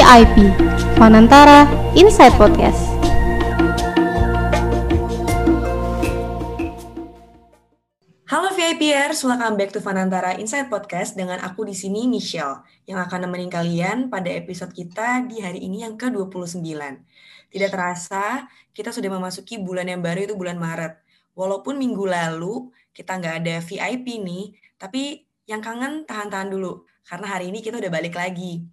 VIP Fanantara Inside Podcast. Halo VIPers, welcome back to Fanantara Inside Podcast dengan aku di sini Michelle yang akan nemenin kalian pada episode kita di hari ini yang ke-29. Tidak terasa, kita sudah memasuki bulan yang baru itu bulan Maret. Walaupun minggu lalu kita nggak ada VIP nih, tapi yang kangen tahan-tahan dulu karena hari ini kita udah balik lagi.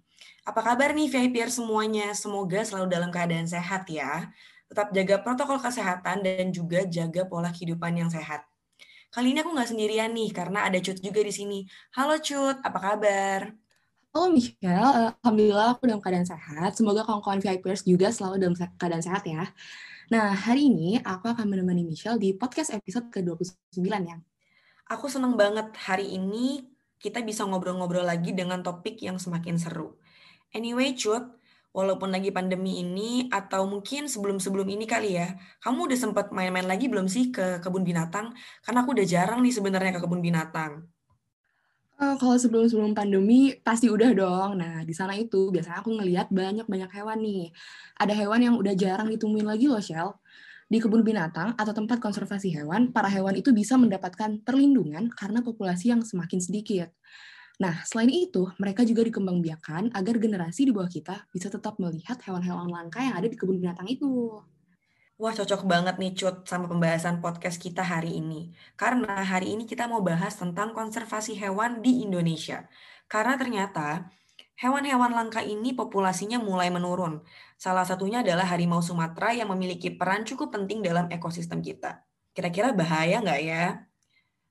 Apa kabar nih VIPer semuanya? Semoga selalu dalam keadaan sehat ya. Tetap jaga protokol kesehatan dan juga jaga pola kehidupan yang sehat. Kali ini aku nggak sendirian nih, karena ada Cut juga di sini. Halo Cut, apa kabar? Halo Michelle, Alhamdulillah aku dalam keadaan sehat. Semoga kawan-kawan VIPers juga selalu dalam keadaan sehat ya. Nah, hari ini aku akan menemani Michelle di podcast episode ke-29 ya. Aku seneng banget hari ini kita bisa ngobrol-ngobrol lagi dengan topik yang semakin seru. Anyway, Cut, walaupun lagi pandemi ini atau mungkin sebelum-sebelum ini kali ya, kamu udah sempat main-main lagi belum sih ke kebun binatang? Karena aku udah jarang nih sebenarnya ke kebun binatang. Uh, kalau sebelum-sebelum pandemi pasti udah dong. Nah, di sana itu biasanya aku ngelihat banyak-banyak hewan nih. Ada hewan yang udah jarang ditemuin lagi loh, Shell. Di kebun binatang atau tempat konservasi hewan, para hewan itu bisa mendapatkan perlindungan karena populasi yang semakin sedikit. Nah, selain itu, mereka juga dikembangbiakan agar generasi di bawah kita bisa tetap melihat hewan-hewan langka yang ada di kebun binatang itu. Wah, cocok banget nih Cut sama pembahasan podcast kita hari ini. Karena hari ini kita mau bahas tentang konservasi hewan di Indonesia. Karena ternyata hewan-hewan langka ini populasinya mulai menurun. Salah satunya adalah harimau Sumatera yang memiliki peran cukup penting dalam ekosistem kita. Kira-kira bahaya nggak ya?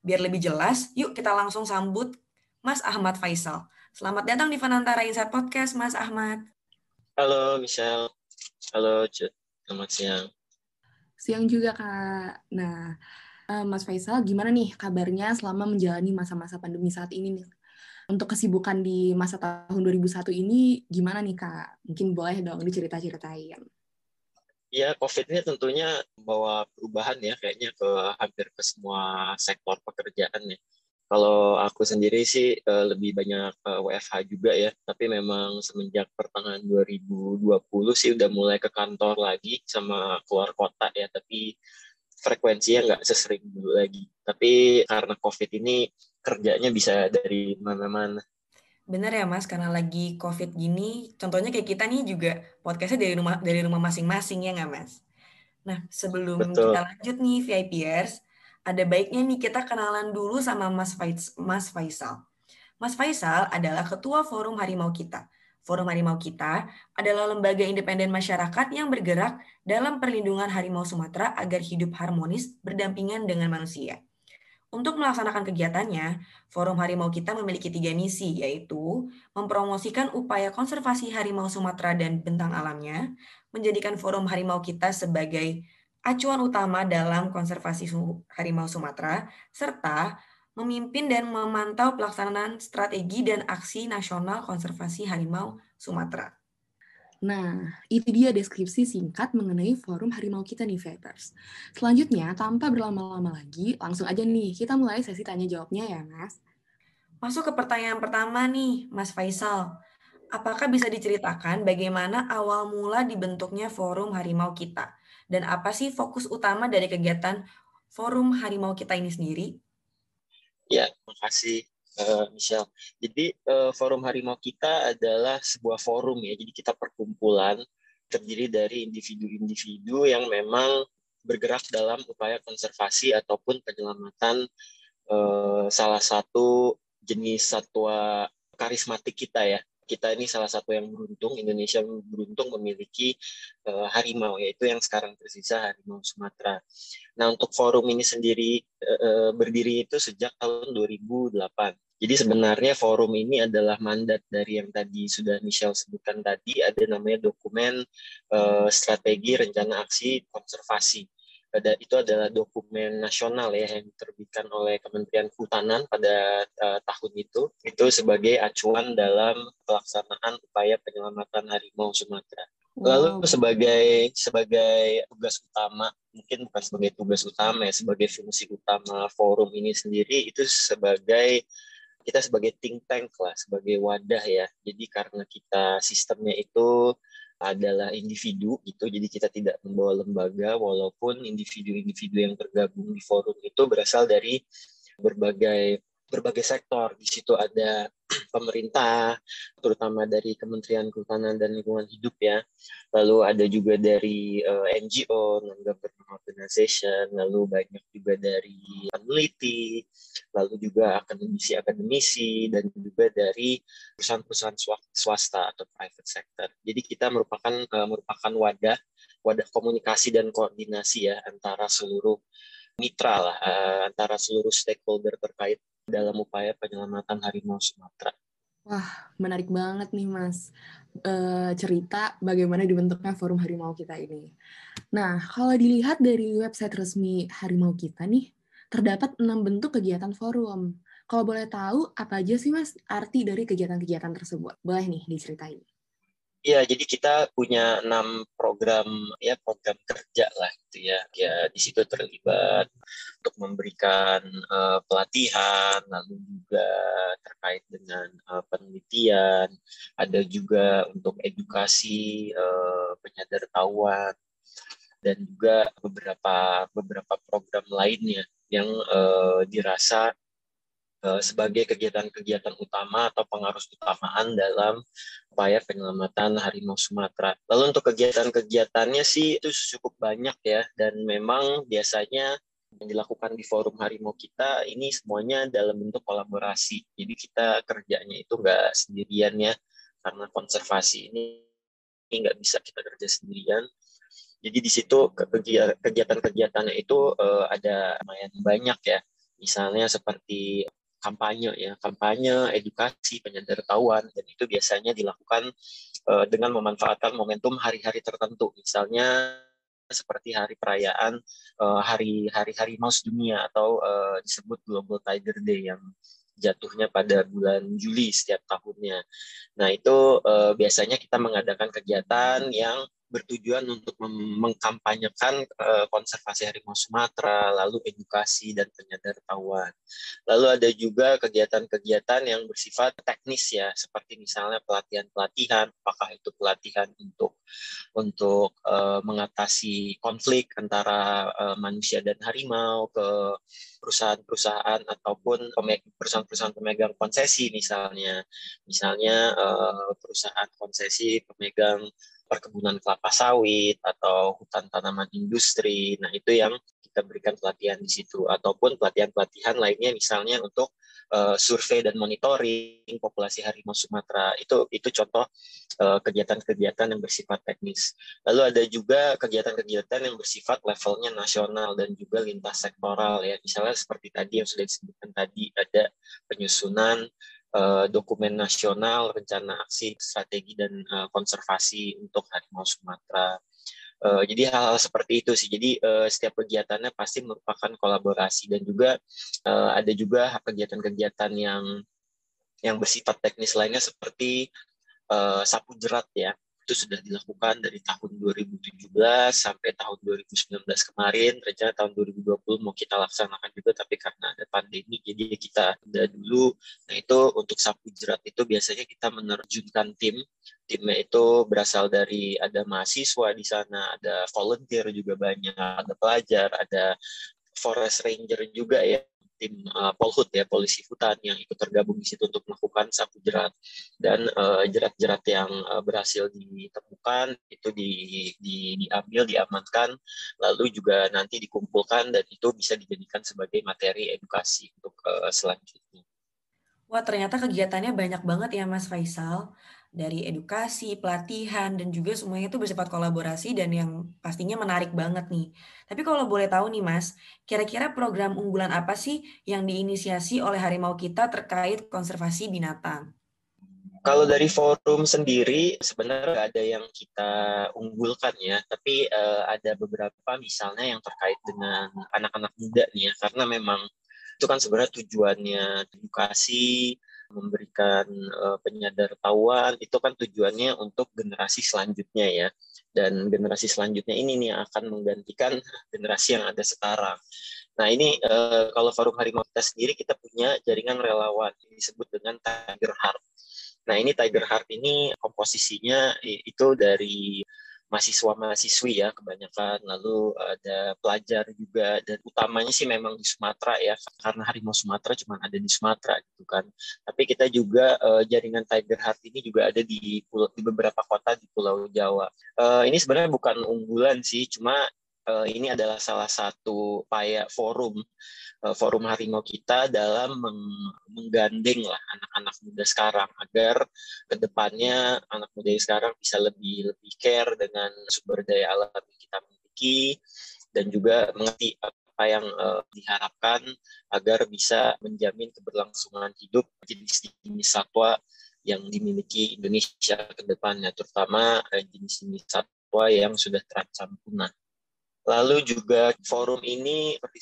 Biar lebih jelas, yuk kita langsung sambut Mas Ahmad Faisal. Selamat datang di Fanantara Insight Podcast, Mas Ahmad. Halo, Michelle. Halo, Cut. Selamat siang. Siang juga, Kak. Nah, eh, Mas Faisal, gimana nih kabarnya selama menjalani masa-masa pandemi saat ini nih? Untuk kesibukan di masa tahun 2001 ini, gimana nih, Kak? Mungkin boleh dong dicerita-ceritain. Ya, COVID ini tentunya membawa perubahan ya, kayaknya ke hampir ke semua sektor pekerjaan ya kalau aku sendiri sih uh, lebih banyak uh, eh, WFH juga ya, tapi memang semenjak pertengahan 2020 sih udah mulai ke kantor lagi sama keluar kota ya, tapi frekuensinya nggak sesering dulu lagi. Tapi karena COVID ini kerjanya bisa dari mana-mana. Bener ya Mas, karena lagi COVID gini, contohnya kayak kita nih juga podcastnya dari rumah dari rumah masing-masing ya nggak Mas? Nah sebelum Betul. kita lanjut nih VIPers, ada baiknya nih kita kenalan dulu sama Mas, Faiz, Mas Faisal. Mas Faisal adalah Ketua Forum Harimau Kita. Forum Harimau Kita adalah lembaga independen masyarakat yang bergerak dalam perlindungan harimau Sumatera agar hidup harmonis berdampingan dengan manusia. Untuk melaksanakan kegiatannya, Forum Harimau Kita memiliki tiga misi, yaitu mempromosikan upaya konservasi harimau Sumatera dan bentang alamnya, menjadikan Forum Harimau Kita sebagai acuan utama dalam konservasi harimau Sumatera, serta memimpin dan memantau pelaksanaan strategi dan aksi nasional konservasi harimau Sumatera. Nah, itu dia deskripsi singkat mengenai forum harimau kita nih, Vipers. Selanjutnya, tanpa berlama-lama lagi, langsung aja nih, kita mulai sesi tanya jawabnya ya, Mas. Masuk ke pertanyaan pertama nih, Mas Faisal. Apakah bisa diceritakan bagaimana awal mula dibentuknya forum harimau kita? Dan apa sih fokus utama dari kegiatan Forum Harimau kita ini sendiri? Ya, terima uh, Michelle. Jadi uh, Forum Harimau kita adalah sebuah forum ya. Jadi kita perkumpulan terdiri dari individu-individu yang memang bergerak dalam upaya konservasi ataupun penyelamatan uh, salah satu jenis satwa karismatik kita ya kita ini salah satu yang beruntung Indonesia beruntung memiliki uh, harimau yaitu yang sekarang tersisa harimau Sumatera. Nah untuk forum ini sendiri uh, berdiri itu sejak tahun 2008. Jadi sebenarnya forum ini adalah mandat dari yang tadi sudah Michelle sebutkan tadi ada namanya dokumen uh, strategi rencana aksi konservasi pada itu adalah dokumen nasional ya yang diterbitkan oleh Kementerian Kehutanan pada uh, tahun itu itu sebagai acuan dalam pelaksanaan upaya penyelamatan harimau Sumatera. Lalu sebagai sebagai tugas utama mungkin bukan sebagai tugas utama ya sebagai fungsi utama forum ini sendiri itu sebagai kita sebagai think tank lah, sebagai wadah ya. Jadi karena kita sistemnya itu adalah individu gitu, jadi kita tidak membawa lembaga, walaupun individu-individu yang tergabung di forum itu berasal dari berbagai berbagai sektor. Di situ ada pemerintah, terutama dari Kementerian Kehutanan dan Lingkungan Hidup ya. Lalu ada juga dari uh, eh, NGO, non-government organization, lalu banyak juga dari peneliti, lalu juga akademisi-akademisi, dan juga dari perusahaan-perusahaan swasta atau private sector. Jadi kita merupakan uh, merupakan wadah wadah komunikasi dan koordinasi ya antara seluruh mitra lah uh, antara seluruh stakeholder terkait dalam upaya penyelamatan harimau Sumatera. Wah, menarik banget nih Mas e, cerita bagaimana dibentuknya forum harimau kita ini. Nah, kalau dilihat dari website resmi harimau kita nih, terdapat enam bentuk kegiatan forum. Kalau boleh tahu, apa aja sih Mas arti dari kegiatan-kegiatan tersebut? Boleh nih diceritain. Iya, jadi kita punya enam program ya program kerja lah gitu ya. Ya di situ terlibat untuk memberikan uh, pelatihan, lalu juga terkait dengan uh, penelitian, ada juga untuk edukasi uh, tawan dan juga beberapa beberapa program lainnya yang uh, dirasa Eh, sebagai kegiatan-kegiatan utama atau pengarus utamaan dalam upaya penyelamatan harimau Sumatera. Lalu untuk kegiatan-kegiatannya sih itu cukup banyak ya dan memang biasanya yang dilakukan di forum harimau kita ini semuanya dalam bentuk kolaborasi. Jadi kita kerjanya itu nggak sendirian ya karena konservasi ini nggak bisa kita kerja sendirian. Jadi di situ kegiatan-kegiatannya itu uh, ada lumayan banyak ya. Misalnya seperti kampanye ya kampanye edukasi penyadartahuan dan itu biasanya dilakukan uh, dengan memanfaatkan momentum hari-hari tertentu misalnya seperti hari perayaan uh, hari hari harimau dunia atau uh, disebut Global Tiger Day yang jatuhnya pada bulan Juli setiap tahunnya. Nah itu uh, biasanya kita mengadakan kegiatan yang bertujuan untuk mengkampanyekan uh, konservasi harimau Sumatera, lalu edukasi dan penyadartahuan. Lalu ada juga kegiatan-kegiatan yang bersifat teknis ya, seperti misalnya pelatihan-pelatihan, apakah itu pelatihan untuk untuk uh, mengatasi konflik antara uh, manusia dan harimau ke perusahaan-perusahaan ataupun perusahaan-perusahaan pemegang konsesi misalnya, misalnya uh, perusahaan konsesi pemegang perkebunan kelapa sawit atau hutan tanaman industri. Nah, itu yang kita berikan pelatihan di situ ataupun pelatihan-pelatihan lainnya misalnya untuk uh, survei dan monitoring populasi harimau Sumatera. Itu itu contoh kegiatan kegiatan-kegiatan yang bersifat teknis. Lalu ada juga kegiatan-kegiatan yang bersifat levelnya nasional dan juga lintas sektoral ya. Misalnya seperti tadi yang sudah disebutkan tadi ada penyusunan uh, dokumen nasional, rencana aksi, strategi dan uh, konservasi untuk harimau Sumatera. Uh, jadi hal-hal seperti itu sih. Jadi setiap kegiatannya pasti merupakan kolaborasi dan juga ada juga kegiatan-kegiatan yang yang bersifat teknis lainnya seperti sapu jerat ya itu sudah dilakukan dari tahun 2017 sampai tahun 2019 kemarin. Rencana tahun 2020 mau kita laksanakan juga, tapi karena ada pandemi, jadi kita udah dulu. Nah itu untuk sapu jerat itu biasanya kita menerjunkan tim. Timnya itu berasal dari ada mahasiswa di sana, ada volunteer juga banyak, ada pelajar, ada forest ranger juga ya tim uh, Polhut ya polisi hutan yang ikut tergabung di situ untuk melakukan sapu jerat dan uh, jerat-jerat yang uh, berhasil ditemukan itu di, di, diambil diamankan lalu juga nanti dikumpulkan dan itu bisa dijadikan sebagai materi edukasi untuk uh, selanjutnya. Wah ternyata kegiatannya banyak banget ya Mas Faisal dari edukasi, pelatihan, dan juga semuanya itu bersifat kolaborasi dan yang pastinya menarik banget nih. Tapi kalau boleh tahu nih Mas, kira-kira program unggulan apa sih yang diinisiasi oleh Harimau kita terkait konservasi binatang? Kalau dari forum sendiri sebenarnya ada yang kita unggulkan ya, tapi uh, ada beberapa misalnya yang terkait dengan anak-anak muda nih ya, karena memang itu kan sebenarnya tujuannya edukasi, memberikan uh, tahuan itu kan tujuannya untuk generasi selanjutnya ya dan generasi selanjutnya ini nih akan menggantikan generasi yang ada sekarang Nah ini uh, kalau Forum Harimau kita sendiri kita punya jaringan relawan disebut dengan Tiger Heart. Nah ini Tiger Heart ini komposisinya itu dari mahasiswa-mahasiswi ya kebanyakan, lalu ada pelajar juga dan utamanya sih memang di Sumatera ya karena harimau Sumatera cuma ada di Sumatera gitu kan. Tapi kita juga uh, jaringan Tiger Heart ini juga ada di di beberapa kota di Pulau Jawa. Uh, ini sebenarnya bukan unggulan sih, cuma uh, ini adalah salah satu upaya forum forum harimau kita dalam meng menggandeng lah anak-anak muda sekarang agar ke depannya anak muda sekarang bisa lebih lebih care dengan sumber daya alam yang kita miliki dan juga mengerti apa yang uh, diharapkan agar bisa menjamin keberlangsungan hidup jenis-jenis satwa yang dimiliki Indonesia ke depannya, terutama jenis-jenis satwa yang sudah terancam punah. Lalu juga forum ini seperti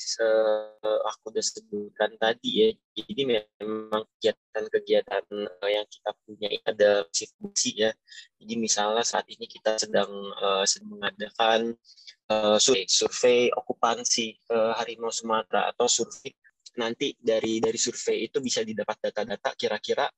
aku sudah sebutkan tadi ya, jadi memang kegiatan-kegiatan eh, yang kita punya ada fungsi ya. Jadi misalnya saat ini kita sedang uh, sedang mengadakan uh, survei, survei okupansi uh, harimau Sumatera atau survei nanti dari dari survei itu bisa didapat data-data kira-kira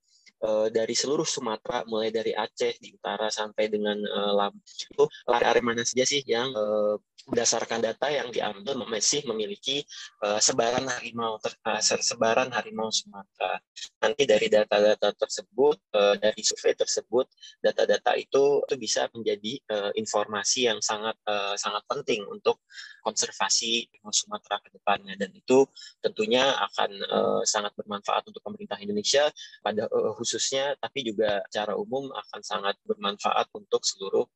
uh, dari seluruh Sumatera mulai dari Aceh di utara sampai dengan uh, Lampung itu area mana saja sih yang uh, berdasarkan data yang diambil masih memiliki uh, sebaran harimau ter, uh, sebaran harimau Sumatera. Nanti dari data-data tersebut uh, dari survei tersebut data-data itu itu bisa menjadi uh, informasi yang sangat uh, sangat penting untuk konservasi harimau Sumatera ke depannya dan itu tentunya akan uh, sangat bermanfaat untuk pemerintah Indonesia pada uh, khususnya tapi juga secara umum akan sangat bermanfaat untuk seluruh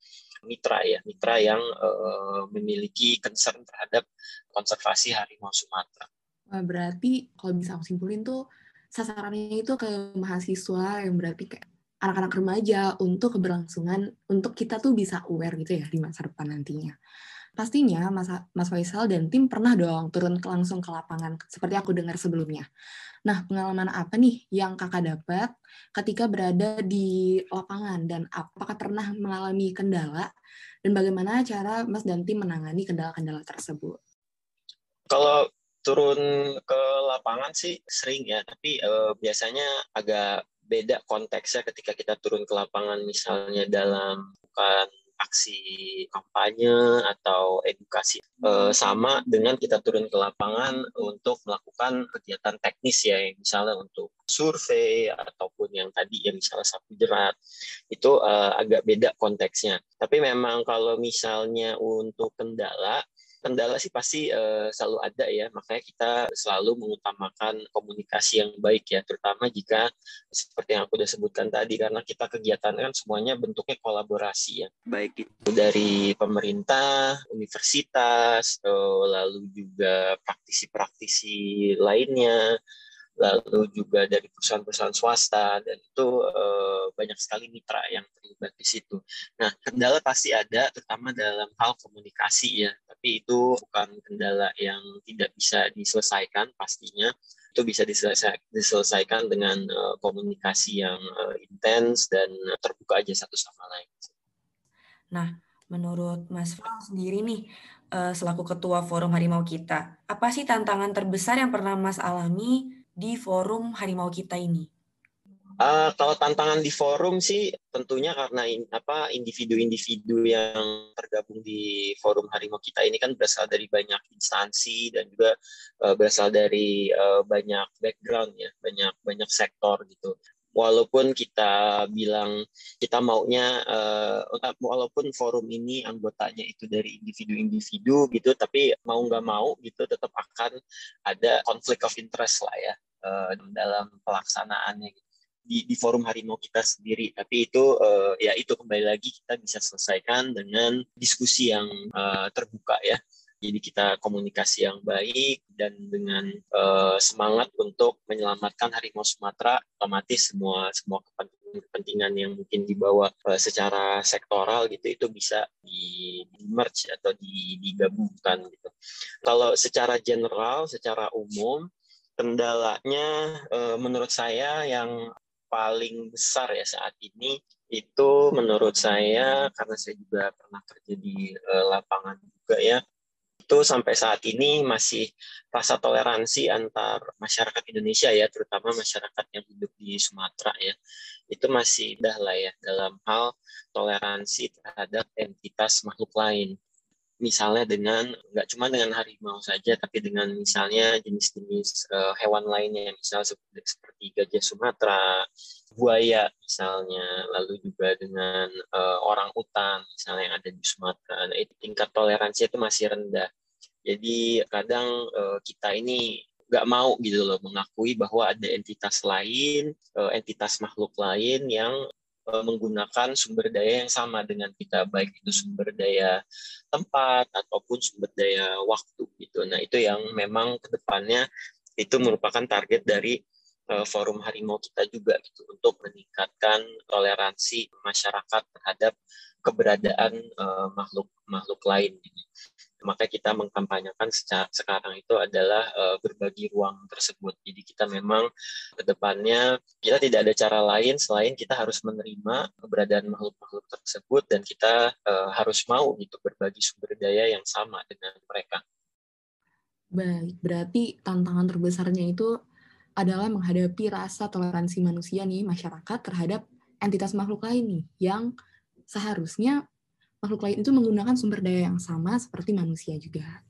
mitra ya mitra yang uh, memiliki concern terhadap konservasi harimau Sumatera. Berarti kalau bisa aku simpulin tuh sasarannya itu ke mahasiswa yang berarti kayak anak-anak remaja untuk keberlangsungan untuk kita tuh bisa aware gitu ya di masa depan nantinya. Pastinya Mas, Mas Faisal dan tim pernah dong turun langsung ke lapangan seperti aku dengar sebelumnya. Nah, pengalaman apa nih yang kakak dapat ketika berada di lapangan dan apakah pernah mengalami kendala dan bagaimana cara Mas dan tim menangani kendala-kendala tersebut? Kalau turun ke lapangan sih sering ya, tapi uh, biasanya agak beda konteksnya ketika kita turun ke lapangan misalnya dalam bukan aksi kampanye atau edukasi e, sama dengan kita turun ke lapangan untuk melakukan kegiatan teknis ya misalnya untuk survei ataupun yang tadi ya misalnya sapu jerat. Itu e, agak beda konteksnya. Tapi memang kalau misalnya untuk kendala kendala sih pasti uh, selalu ada ya. Makanya kita selalu mengutamakan komunikasi yang baik ya. Terutama jika seperti yang aku sudah sebutkan tadi karena kita kegiatan kan semuanya bentuknya kolaborasi ya. Baik. Itu dari pemerintah universitas uh, lalu juga praktisi-praktisi lainnya lalu juga dari perusahaan-perusahaan swasta dan itu uh, banyak sekali mitra yang terlibat di situ. Nah, kendala pasti ada terutama dalam hal komunikasi ya, tapi itu bukan kendala yang tidak bisa diselesaikan pastinya. Itu bisa diselesaikan dengan uh, komunikasi yang uh, intens dan terbuka aja satu sama lain. Nah, menurut Mas Fal sendiri nih, selaku ketua Forum Harimau kita, apa sih tantangan terbesar yang pernah Mas alami di forum harimau kita ini? Uh, kalau tantangan di forum sih tentunya karena in, apa individu-individu yang tergabung di forum harimau kita ini kan berasal dari banyak instansi dan juga uh, berasal dari uh, banyak background ya banyak banyak sektor gitu walaupun kita bilang kita maunya uh, walaupun forum ini anggotanya itu dari individu-individu gitu tapi mau nggak mau gitu tetap akan ada konflik of interest lah ya uh, dalam pelaksanaannya gitu. di, di forum harimau kita sendiri. Tapi itu uh, ya itu kembali lagi kita bisa selesaikan dengan diskusi yang uh, terbuka ya. Jadi kita komunikasi yang baik dan dengan uh, semangat untuk menyelamatkan harimau Sumatera, otomatis semua semua kepentingan yang mungkin dibawa uh, secara sektoral gitu itu bisa di, di merge atau di, digabungkan gitu. Kalau secara general, secara umum kendalanya uh, menurut saya yang paling besar ya saat ini itu menurut saya karena saya juga pernah kerja di uh, lapangan juga ya itu sampai saat ini masih rasa toleransi antar masyarakat Indonesia ya, terutama masyarakat yang hidup di Sumatera ya, itu masih dah lah ya dalam hal toleransi terhadap entitas makhluk lain. Misalnya dengan nggak cuma dengan harimau saja tapi dengan misalnya jenis-jenis uh, hewan lainnya. Misalnya seperti, seperti gajah Sumatera buaya misalnya. Lalu juga dengan uh, orang utan misalnya yang ada di Sumatera. Nah itu tingkat toleransi itu masih rendah jadi kadang uh, kita ini nggak mau gitu loh mengakui bahwa ada entitas lain uh, entitas makhluk lain yang Eh, menggunakan sumber daya yang sama dengan kita baik itu sumber daya tempat ataupun sumber daya waktu gitu. Nah, itu yang memang ke depannya itu merupakan target dari uh, forum harimau kita juga gitu untuk meningkatkan toleransi masyarakat terhadap keberadaan uh, makhluk makhluk lain. Gitu maka kita mengkampanyekan sekarang itu adalah uh, berbagi ruang tersebut. Jadi kita memang ke depannya kita tidak ada cara lain selain kita harus menerima keberadaan makhluk-makhluk tersebut dan kita uh, harus mau gitu berbagi sumber daya yang sama dengan mereka. Baik, berarti tantangan terbesarnya itu adalah menghadapi rasa toleransi manusia nih masyarakat terhadap entitas makhluk lain nih yang seharusnya makhluk lain itu menggunakan sumber daya yang sama seperti manusia juga.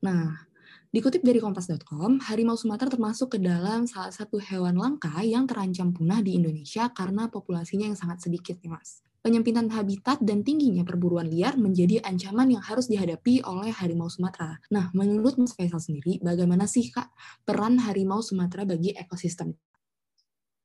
Nah, dikutip dari kompas.com, harimau Sumatera termasuk ke dalam salah satu hewan langka yang terancam punah di Indonesia karena populasinya yang sangat sedikit nih mas. Penyempitan habitat dan tingginya perburuan liar menjadi ancaman yang harus dihadapi oleh harimau Sumatera. Nah, menurut Mas Faisal sendiri, bagaimana sih Kak peran harimau Sumatera bagi ekosistem?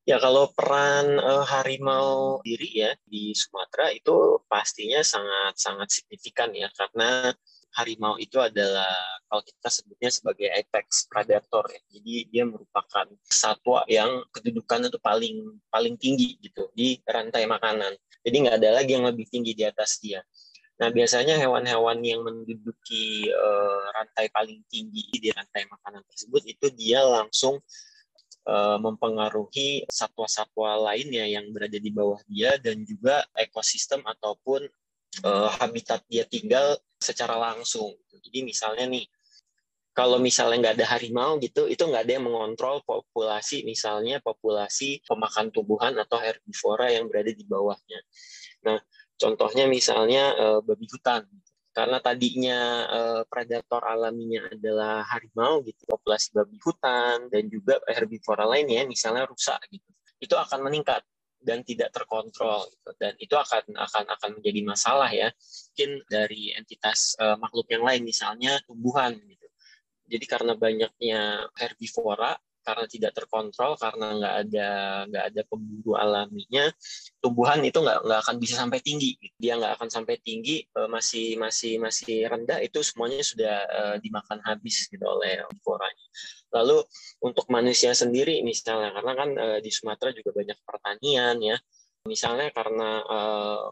Ya kalau peran uh, harimau diri ya di Sumatera itu pastinya sangat sangat signifikan ya karena harimau itu adalah kalau kita sebutnya sebagai apex predator ya. Jadi dia merupakan satwa yang kedudukannya itu paling paling tinggi gitu di rantai makanan. Jadi nggak ada lagi yang lebih tinggi di atas dia. Nah, biasanya hewan-hewan yang menduduki uh, rantai paling tinggi di rantai makanan tersebut itu dia langsung uh, mempengaruhi satwa-satwa lainnya yang berada di bawah dia dan juga ekosistem ataupun uh, habitat dia tinggal secara langsung. Jadi misalnya nih, kalau misalnya nggak ada harimau gitu, itu nggak ada yang mengontrol populasi, misalnya populasi pemakan tumbuhan atau herbivora yang berada di bawahnya. Nah, contohnya misalnya uh, babi hutan karena tadinya uh, predator alaminya adalah harimau gitu populasi babi hutan dan juga herbivora lainnya misalnya rusa gitu itu akan meningkat dan tidak terkontrol gitu. dan itu akan akan akan menjadi masalah ya mungkin dari entitas uh, makhluk yang lain misalnya tumbuhan gitu jadi karena banyaknya herbivora karena tidak terkontrol karena nggak ada nggak ada pemburu alaminya tumbuhan itu nggak nggak akan bisa sampai tinggi. Dia nggak akan sampai tinggi eh, masih masih masih rendah itu semuanya sudah uh, dimakan habis gitu oleh herbivora-nya lalu untuk manusia sendiri misalnya karena kan uh, di Sumatera juga banyak pertanian ya. Misalnya karena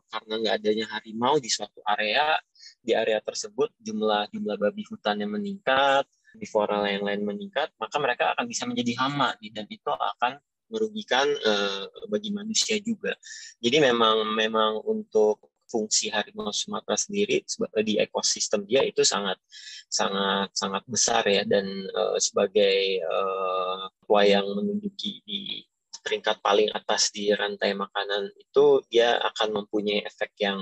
karena nggak adanya harimau di suatu area di area tersebut jumlah jumlah babi hutannya meningkat herbivora yang lain meningkat, maka mereka akan bisa menjadi hama dan itu akan merugikan uh, bagi manusia juga. Jadi memang memang untuk fungsi harimau Sumatera sendiri di ekosistem dia itu sangat sangat sangat besar ya dan uh, sebagai uh, yang menduduki di peringkat paling atas di rantai makanan itu dia akan mempunyai efek yang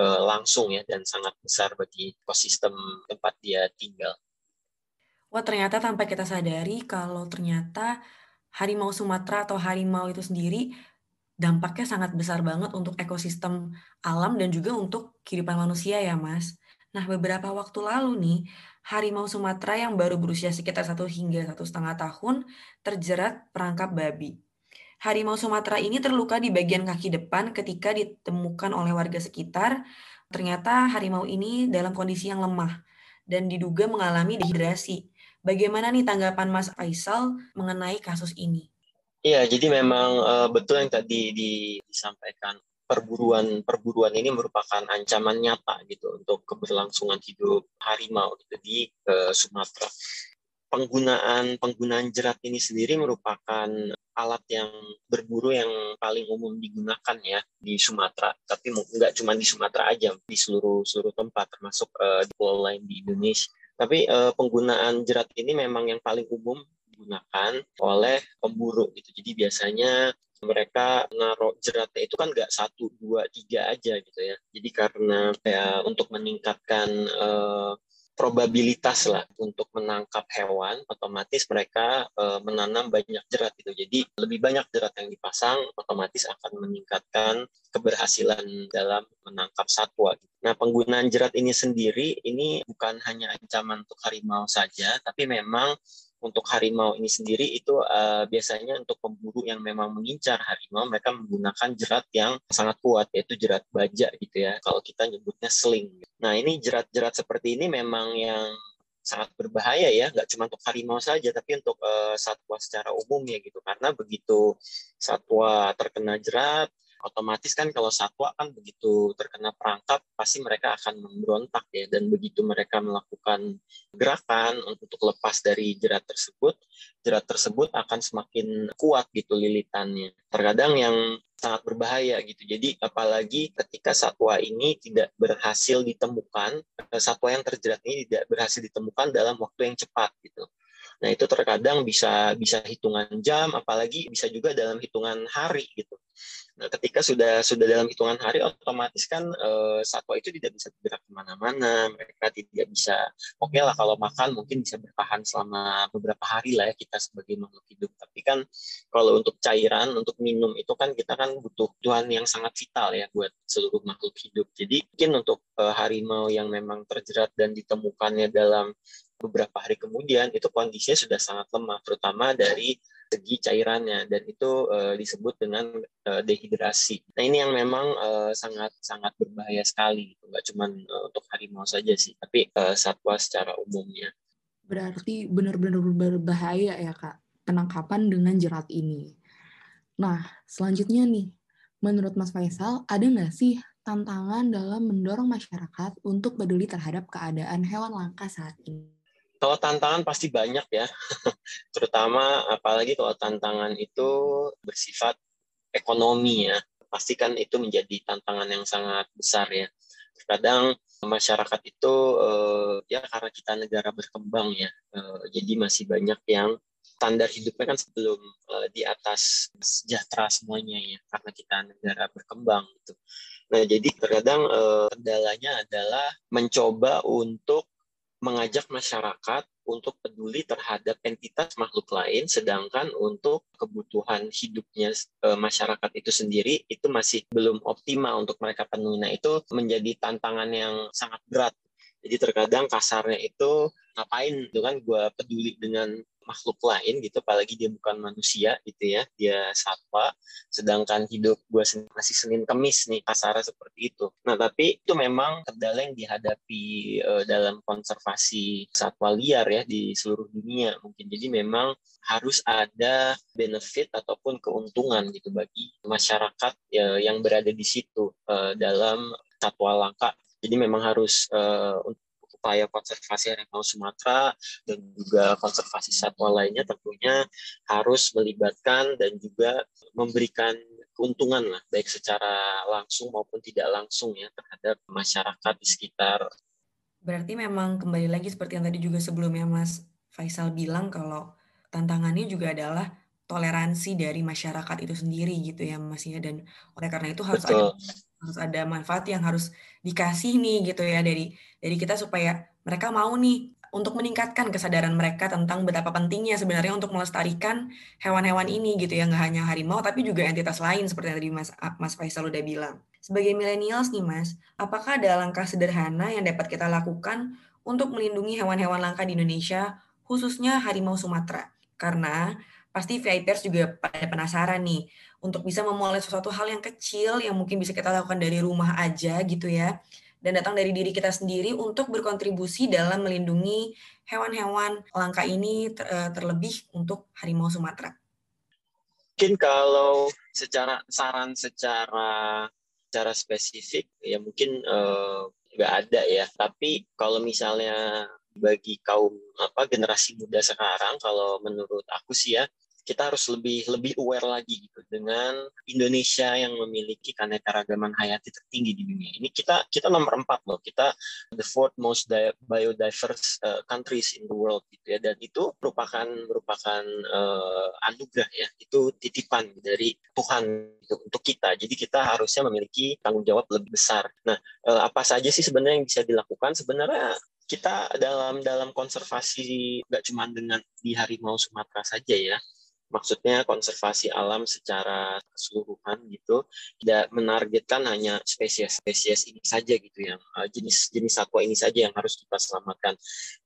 uh, langsung ya dan sangat besar bagi ekosistem tempat dia tinggal. Wah, ternyata tanpa kita sadari kalau ternyata harimau Sumatera atau harimau itu sendiri dampaknya sangat besar banget untuk ekosistem alam dan juga untuk kehidupan manusia ya, Mas. Nah, beberapa waktu lalu nih, harimau Sumatera yang baru berusia sekitar satu hingga satu setengah tahun terjerat perangkap babi. Harimau Sumatera ini terluka di bagian kaki depan ketika ditemukan oleh warga sekitar. Ternyata harimau ini dalam kondisi yang lemah dan diduga mengalami dehidrasi. Bagaimana nih tanggapan Mas Faisal mengenai kasus ini? Iya, jadi memang uh, betul yang tadi disampaikan perburuan perburuan ini merupakan ancaman nyata gitu untuk keberlangsungan hidup harimau gitu di uh, Sumatera. Penggunaan penggunaan jerat ini sendiri merupakan alat yang berburu yang paling umum digunakan ya di Sumatera. Tapi nggak cuma di Sumatera aja, di seluruh seluruh tempat termasuk uh, di pulau lain di Indonesia Tapi uh, penggunaan jerat ini memang yang paling umum digunakan oleh pemburu gitu. Jadi biasanya mereka naruh jeratnya itu kan nggak satu dua tiga aja gitu ya jadi karena ya untuk meningkatkan uh, probabilitas lah untuk menangkap hewan, otomatis mereka e, menanam banyak jerat itu. Jadi lebih banyak jerat yang dipasang, otomatis akan meningkatkan keberhasilan dalam menangkap satwa. Nah, penggunaan jerat ini sendiri ini bukan hanya ancaman untuk harimau saja, tapi memang untuk harimau ini sendiri itu uh, biasanya untuk pemburu yang memang mengincar harimau mereka menggunakan jerat yang sangat kuat yaitu jerat baja gitu ya. Kalau kita nyebutnya sling. Nah ini jerat-jerat seperti ini memang yang sangat berbahaya ya. Nggak cuma untuk harimau saja tapi untuk uh, satwa secara umum ya gitu. Karena begitu satwa terkena jerat otomatis kan kalau satwa kan begitu terkena perangkap pasti mereka akan memberontak ya. Dan begitu mereka melakukan gerakan untuk lepas dari jerat tersebut jerat tersebut akan semakin kuat gitu lilitannya. Terkadang yang sangat berbahaya gitu. Jadi apalagi ketika satwa ini tidak berhasil ditemukan eh, satwa yang terjerat ini tidak berhasil ditemukan dalam waktu yang cepat gitu. Nah, itu terkadang bisa bisa hitungan jam, apalagi bisa juga dalam hitungan hari gitu. Nah, ketika sudah sudah dalam hitungan hari, otomatis kan eh, satwa itu tidak bisa bergerak ke mana-mana. Mereka tidak bisa, oke okay lah kalau makan mungkin bisa bertahan selama beberapa hari lah ya kita sebagai makhluk hidup. Tapi kan kalau untuk cairan, untuk minum itu kan kita kan butuh tuhan yang sangat vital ya buat seluruh makhluk hidup. Jadi mungkin untuk eh, harimau yang memang terjerat dan ditemukannya dalam beberapa hari kemudian itu kondisinya sudah sangat lemah, terutama dari segi cairannya dan itu uh, disebut dengan uh, dehidrasi. Nah ini yang memang uh, sangat sangat berbahaya sekali, gitu. nggak cuma uh, untuk harimau saja sih, tapi uh, satwa secara umumnya. Berarti benar-benar berbahaya ya kak penangkapan dengan jerat ini. Nah selanjutnya nih, menurut Mas Faisal ada nggak sih tantangan dalam mendorong masyarakat untuk peduli terhadap keadaan hewan langka saat ini? Kalau tantangan pasti banyak ya, terutama apalagi kalau tantangan itu bersifat ekonomi ya, pasti kan itu menjadi tantangan yang sangat besar ya. Kadang masyarakat itu eh, ya karena kita negara berkembang ya, eh, jadi masih banyak yang standar hidupnya kan sebelum uh, di atas sejahtera semuanya ya karena kita negara berkembang gitu. Nah jadi terkadang kendalanya adalah mencoba untuk mengajak masyarakat untuk peduli terhadap entitas makhluk lain, sedangkan untuk kebutuhan hidupnya e, masyarakat itu sendiri itu masih belum optimal untuk mereka penuhi. Nah itu menjadi tantangan yang sangat berat. Jadi terkadang kasarnya itu ngapain itu kan gue peduli dengan makhluk lain gitu apalagi dia bukan manusia gitu ya dia satwa sedangkan hidup gue masih senin kemis nih kasarnya seperti itu. Nah tapi itu memang kendala yang dihadapi uh, dalam konservasi satwa liar ya di seluruh dunia mungkin. Jadi memang harus ada benefit ataupun keuntungan gitu bagi masyarakat ya, yang berada di situ uh, dalam satwa langka. Jadi memang harus uh, upaya konservasi harimau Sumatera dan juga konservasi satwa lainnya tentunya harus melibatkan dan juga memberikan keuntungan lah baik secara langsung maupun tidak langsung ya terhadap masyarakat di sekitar. Berarti memang kembali lagi seperti yang tadi juga sebelumnya Mas Faisal bilang kalau tantangannya juga adalah toleransi dari masyarakat itu sendiri gitu ya Mas ya dan oleh karena itu harus Betul. ada harus ada manfaat yang harus dikasih nih gitu ya dari dari kita supaya mereka mau nih untuk meningkatkan kesadaran mereka tentang betapa pentingnya sebenarnya untuk melestarikan hewan-hewan ini gitu ya nggak hanya harimau tapi juga entitas lain seperti yang tadi Mas Mas Faisal udah bilang. Sebagai millennials nih Mas, apakah ada langkah sederhana yang dapat kita lakukan untuk melindungi hewan-hewan langka di Indonesia khususnya harimau Sumatera? Karena pasti VIPers juga pada penasaran nih untuk bisa memulai sesuatu hal yang kecil yang mungkin bisa kita lakukan dari rumah aja gitu ya dan datang dari diri kita sendiri untuk berkontribusi dalam melindungi hewan-hewan langka ini ter eh, terlebih untuk harimau Sumatera. Mungkin kalau secara saran secara secara spesifik ya mungkin uh, nggak ada ya. Tapi kalau misalnya bagi kaum apa generasi muda sekarang kalau menurut aku sih ya kita harus lebih lebih aware lagi gitu dengan Indonesia yang memiliki keanekaragaman hayati tertinggi di dunia. Ini kita kita nomor empat loh. Kita the fourth most biodiverse uh, countries in the world gitu ya. Dan itu merupakan merupakan uh, anugerah ya. Itu titipan dari Tuhan gitu, untuk kita. Jadi kita harusnya memiliki tanggung jawab lebih besar. Nah, uh, apa saja sih sebenarnya yang bisa dilakukan? Sebenarnya kita dalam dalam konservasi nggak cuma dengan di harimau Sumatera saja ya maksudnya konservasi alam secara keseluruhan gitu tidak menargetkan hanya spesies-spesies ini saja gitu yang jenis-jenis satwa ini saja yang harus kita selamatkan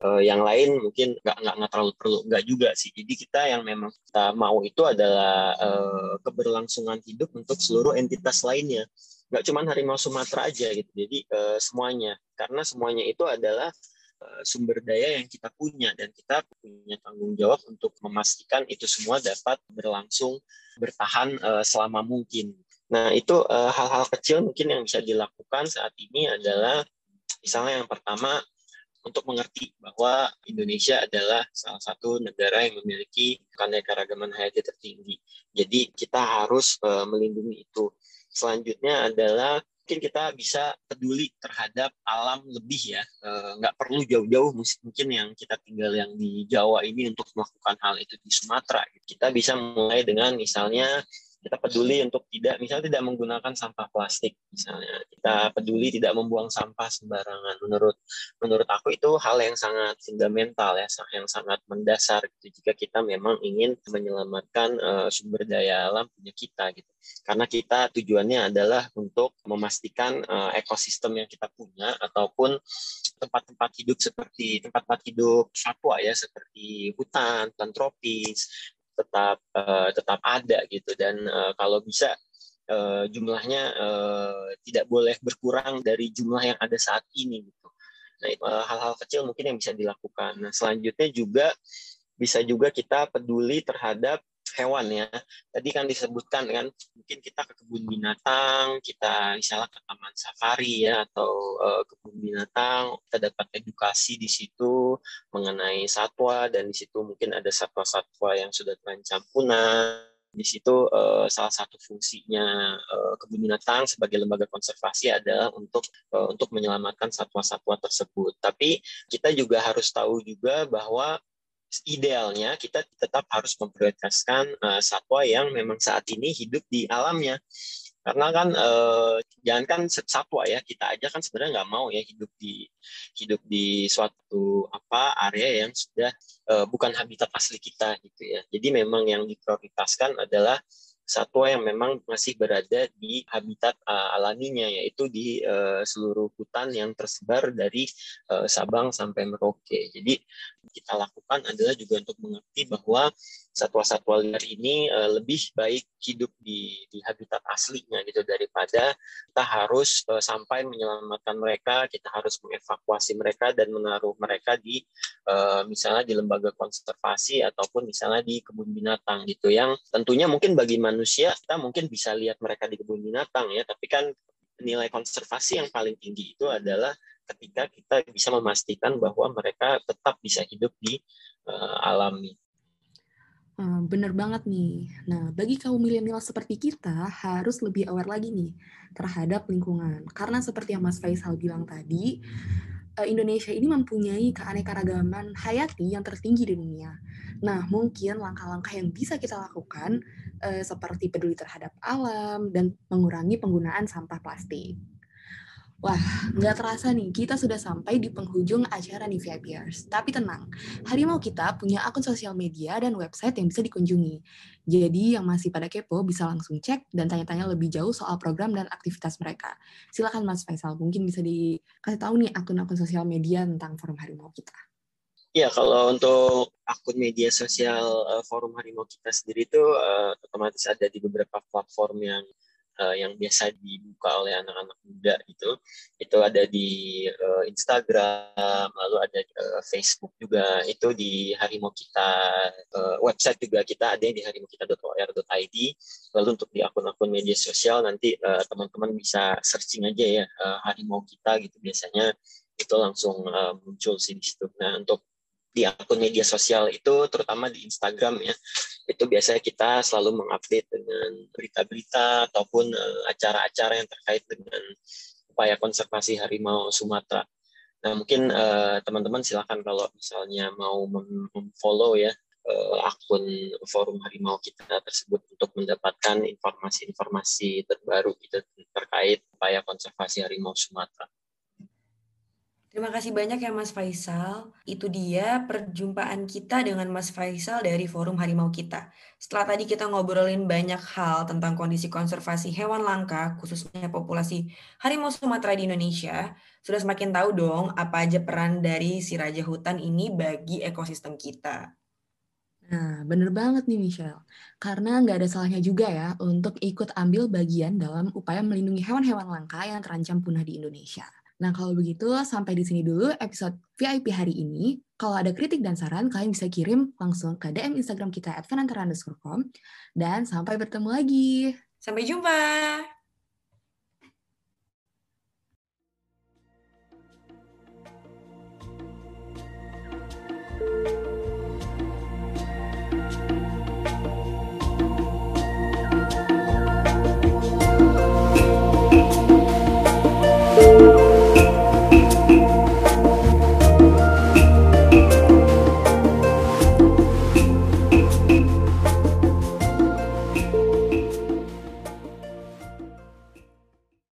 uh, yang lain mungkin nggak nggak nggak terlalu perlu nggak juga sih. Jadi kita yang memang kita mau itu adalah uh, keberlangsungan hidup untuk seluruh entitas lainnya. Nggak cuma harimau Sumatera aja gitu. Jadi semuanya. Karena semuanya itu adalah Eh, sumber daya yang kita punya dan kita punya tanggung jawab untuk memastikan itu semua dapat berlangsung bertahan uh, selama mungkin. Nah, itu uh, hal-hal kecil mungkin yang bisa dilakukan saat ini adalah misalnya yang pertama untuk mengerti bahwa Indonesia adalah salah satu negara yang memiliki keanekaragaman hayati tertinggi. Jadi kita harus melindungi itu. Selanjutnya adalah mungkin kita bisa peduli terhadap alam lebih ya. Nggak perlu jauh-jauh mungkin yang kita tinggal yang di Jawa ini untuk melakukan hal itu di Sumatera. Kita bisa mulai dengan misalnya kita peduli untuk tidak misalnya tidak menggunakan sampah plastik misalnya. Kita peduli tidak membuang sampah sembarangan. Menurut menurut aku itu hal yang sangat fundamental ya yang sangat mendasar gitu. Jika kita memang ingin menyelamatkan uh, sumber daya alam punya kita gitu. Karena kita tujuannya adalah untuk memastikan uh, ekosistem yang kita punya ataupun tempat-tempat hidup seperti tempat-tempat hidup satwa ya seperti hutan, hutan tropis, tetap uh, tetap ada gitu dan uh, kalau bisa uh, jumlahnya uh, tidak boleh berkurang dari jumlah yang ada saat ini gitu. Nah, hal-hal kecil mungkin yang bisa dilakukan. Nah, selanjutnya juga bisa juga kita peduli terhadap hewan ya. Tadi kan disebutkan kan mungkin kita ke kebun binatang, kita misalnya ke taman safari ya atau uh, kebun binatang, kita dapat edukasi di situ mengenai satwa dan di situ mungkin ada satwa-satwa yang sudah terancam punah. Di situ uh, salah satu fungsinya uh, kebun binatang sebagai lembaga konservasi adalah untuk uh, untuk menyelamatkan satwa-satwa tersebut. Tapi kita juga harus tahu juga bahwa idealnya kita tetap harus memprioritaskan uh, satwa yang memang saat ini hidup di alamnya karena kan eh, jangankan satwa ya kita aja kan sebenarnya nggak mau ya hidup di hidup di suatu apa area yang sudah eh, bukan habitat asli kita gitu ya jadi memang yang diprioritaskan adalah satwa yang memang masih berada di habitat uh, alaminya yaitu di uh, seluruh hutan yang tersebar dari uh, Sabang sampai Merauke. Jadi kita lakukan adalah juga untuk mengerti bahwa satwa-satwa liar ini uh, lebih baik hidup di, di habitat aslinya gitu daripada kita harus uh, sampai menyelamatkan mereka, kita harus mengevakuasi mereka dan menaruh mereka di uh, misalnya di lembaga konservasi ataupun misalnya di kebun binatang gitu. Yang tentunya mungkin bagi manusia kita mungkin bisa lihat mereka di kebun binatang ya, tapi kan nilai konservasi yang paling tinggi itu adalah ketika kita bisa memastikan bahwa mereka tetap bisa hidup di uh, alami. Uh, bener banget nih. Nah, bagi kaum milenial seperti kita, harus lebih aware lagi nih terhadap lingkungan. Karena seperti yang Mas Faisal bilang tadi, uh, Indonesia ini mempunyai keanekaragaman hayati yang tertinggi di dunia. Nah, mungkin langkah-langkah yang bisa kita lakukan uh, seperti peduli terhadap alam dan mengurangi penggunaan sampah plastik. Wah, nggak terasa nih, kita sudah sampai di penghujung acara nih VIPers. Tapi tenang, Harimau kita punya akun sosial media dan website yang bisa dikunjungi. Jadi yang masih pada kepo bisa langsung cek dan tanya-tanya lebih jauh soal program dan aktivitas mereka. Silakan Mas Faisal, mungkin bisa dikasih tahu nih akun-akun sosial media tentang Forum Harimau kita. Ya, kalau untuk akun media sosial uh, Forum Harimau kita sendiri itu uh, otomatis ada di beberapa platform yang uh, yang biasa dibuka oleh anak-anak muda itu itu ada di uh, Instagram lalu ada di uh, Facebook juga. Itu di harimau kita uh, website juga kita ada di harimau kita.or.id lalu untuk di akun-akun media sosial nanti teman-teman uh, bisa searching aja ya uh, harimau kita gitu biasanya. Itu langsung uh, muncul sih di situ. Nah untuk di akun media sosial itu terutama di Instagram ya itu biasanya kita selalu mengupdate dengan berita-berita ataupun uh, acara-acara yang terkait dengan upaya konservasi harimau Sumatera. Nah, mungkin uh, teman-teman silakan kalau misalnya mau memfollow ya uh, akun forum harimau kita tersebut untuk mendapatkan informasi-informasi terbaru gitu terkait upaya konservasi harimau Sumatera. Terima kasih banyak ya Mas Faisal. Itu dia perjumpaan kita dengan Mas Faisal dari Forum Harimau kita. Setelah tadi kita ngobrolin banyak hal tentang kondisi konservasi hewan langka, khususnya populasi harimau Sumatera di Indonesia, sudah semakin tahu dong apa aja peran dari si raja hutan ini bagi ekosistem kita. Nah, bener banget nih Michelle. Karena nggak ada salahnya juga ya untuk ikut ambil bagian dalam upaya melindungi hewan-hewan langka yang terancam punah di Indonesia. Nah, kalau begitu sampai di sini dulu episode VIP hari ini. Kalau ada kritik dan saran, kalian bisa kirim langsung ke DM Instagram kita at Dan sampai bertemu lagi. Sampai jumpa.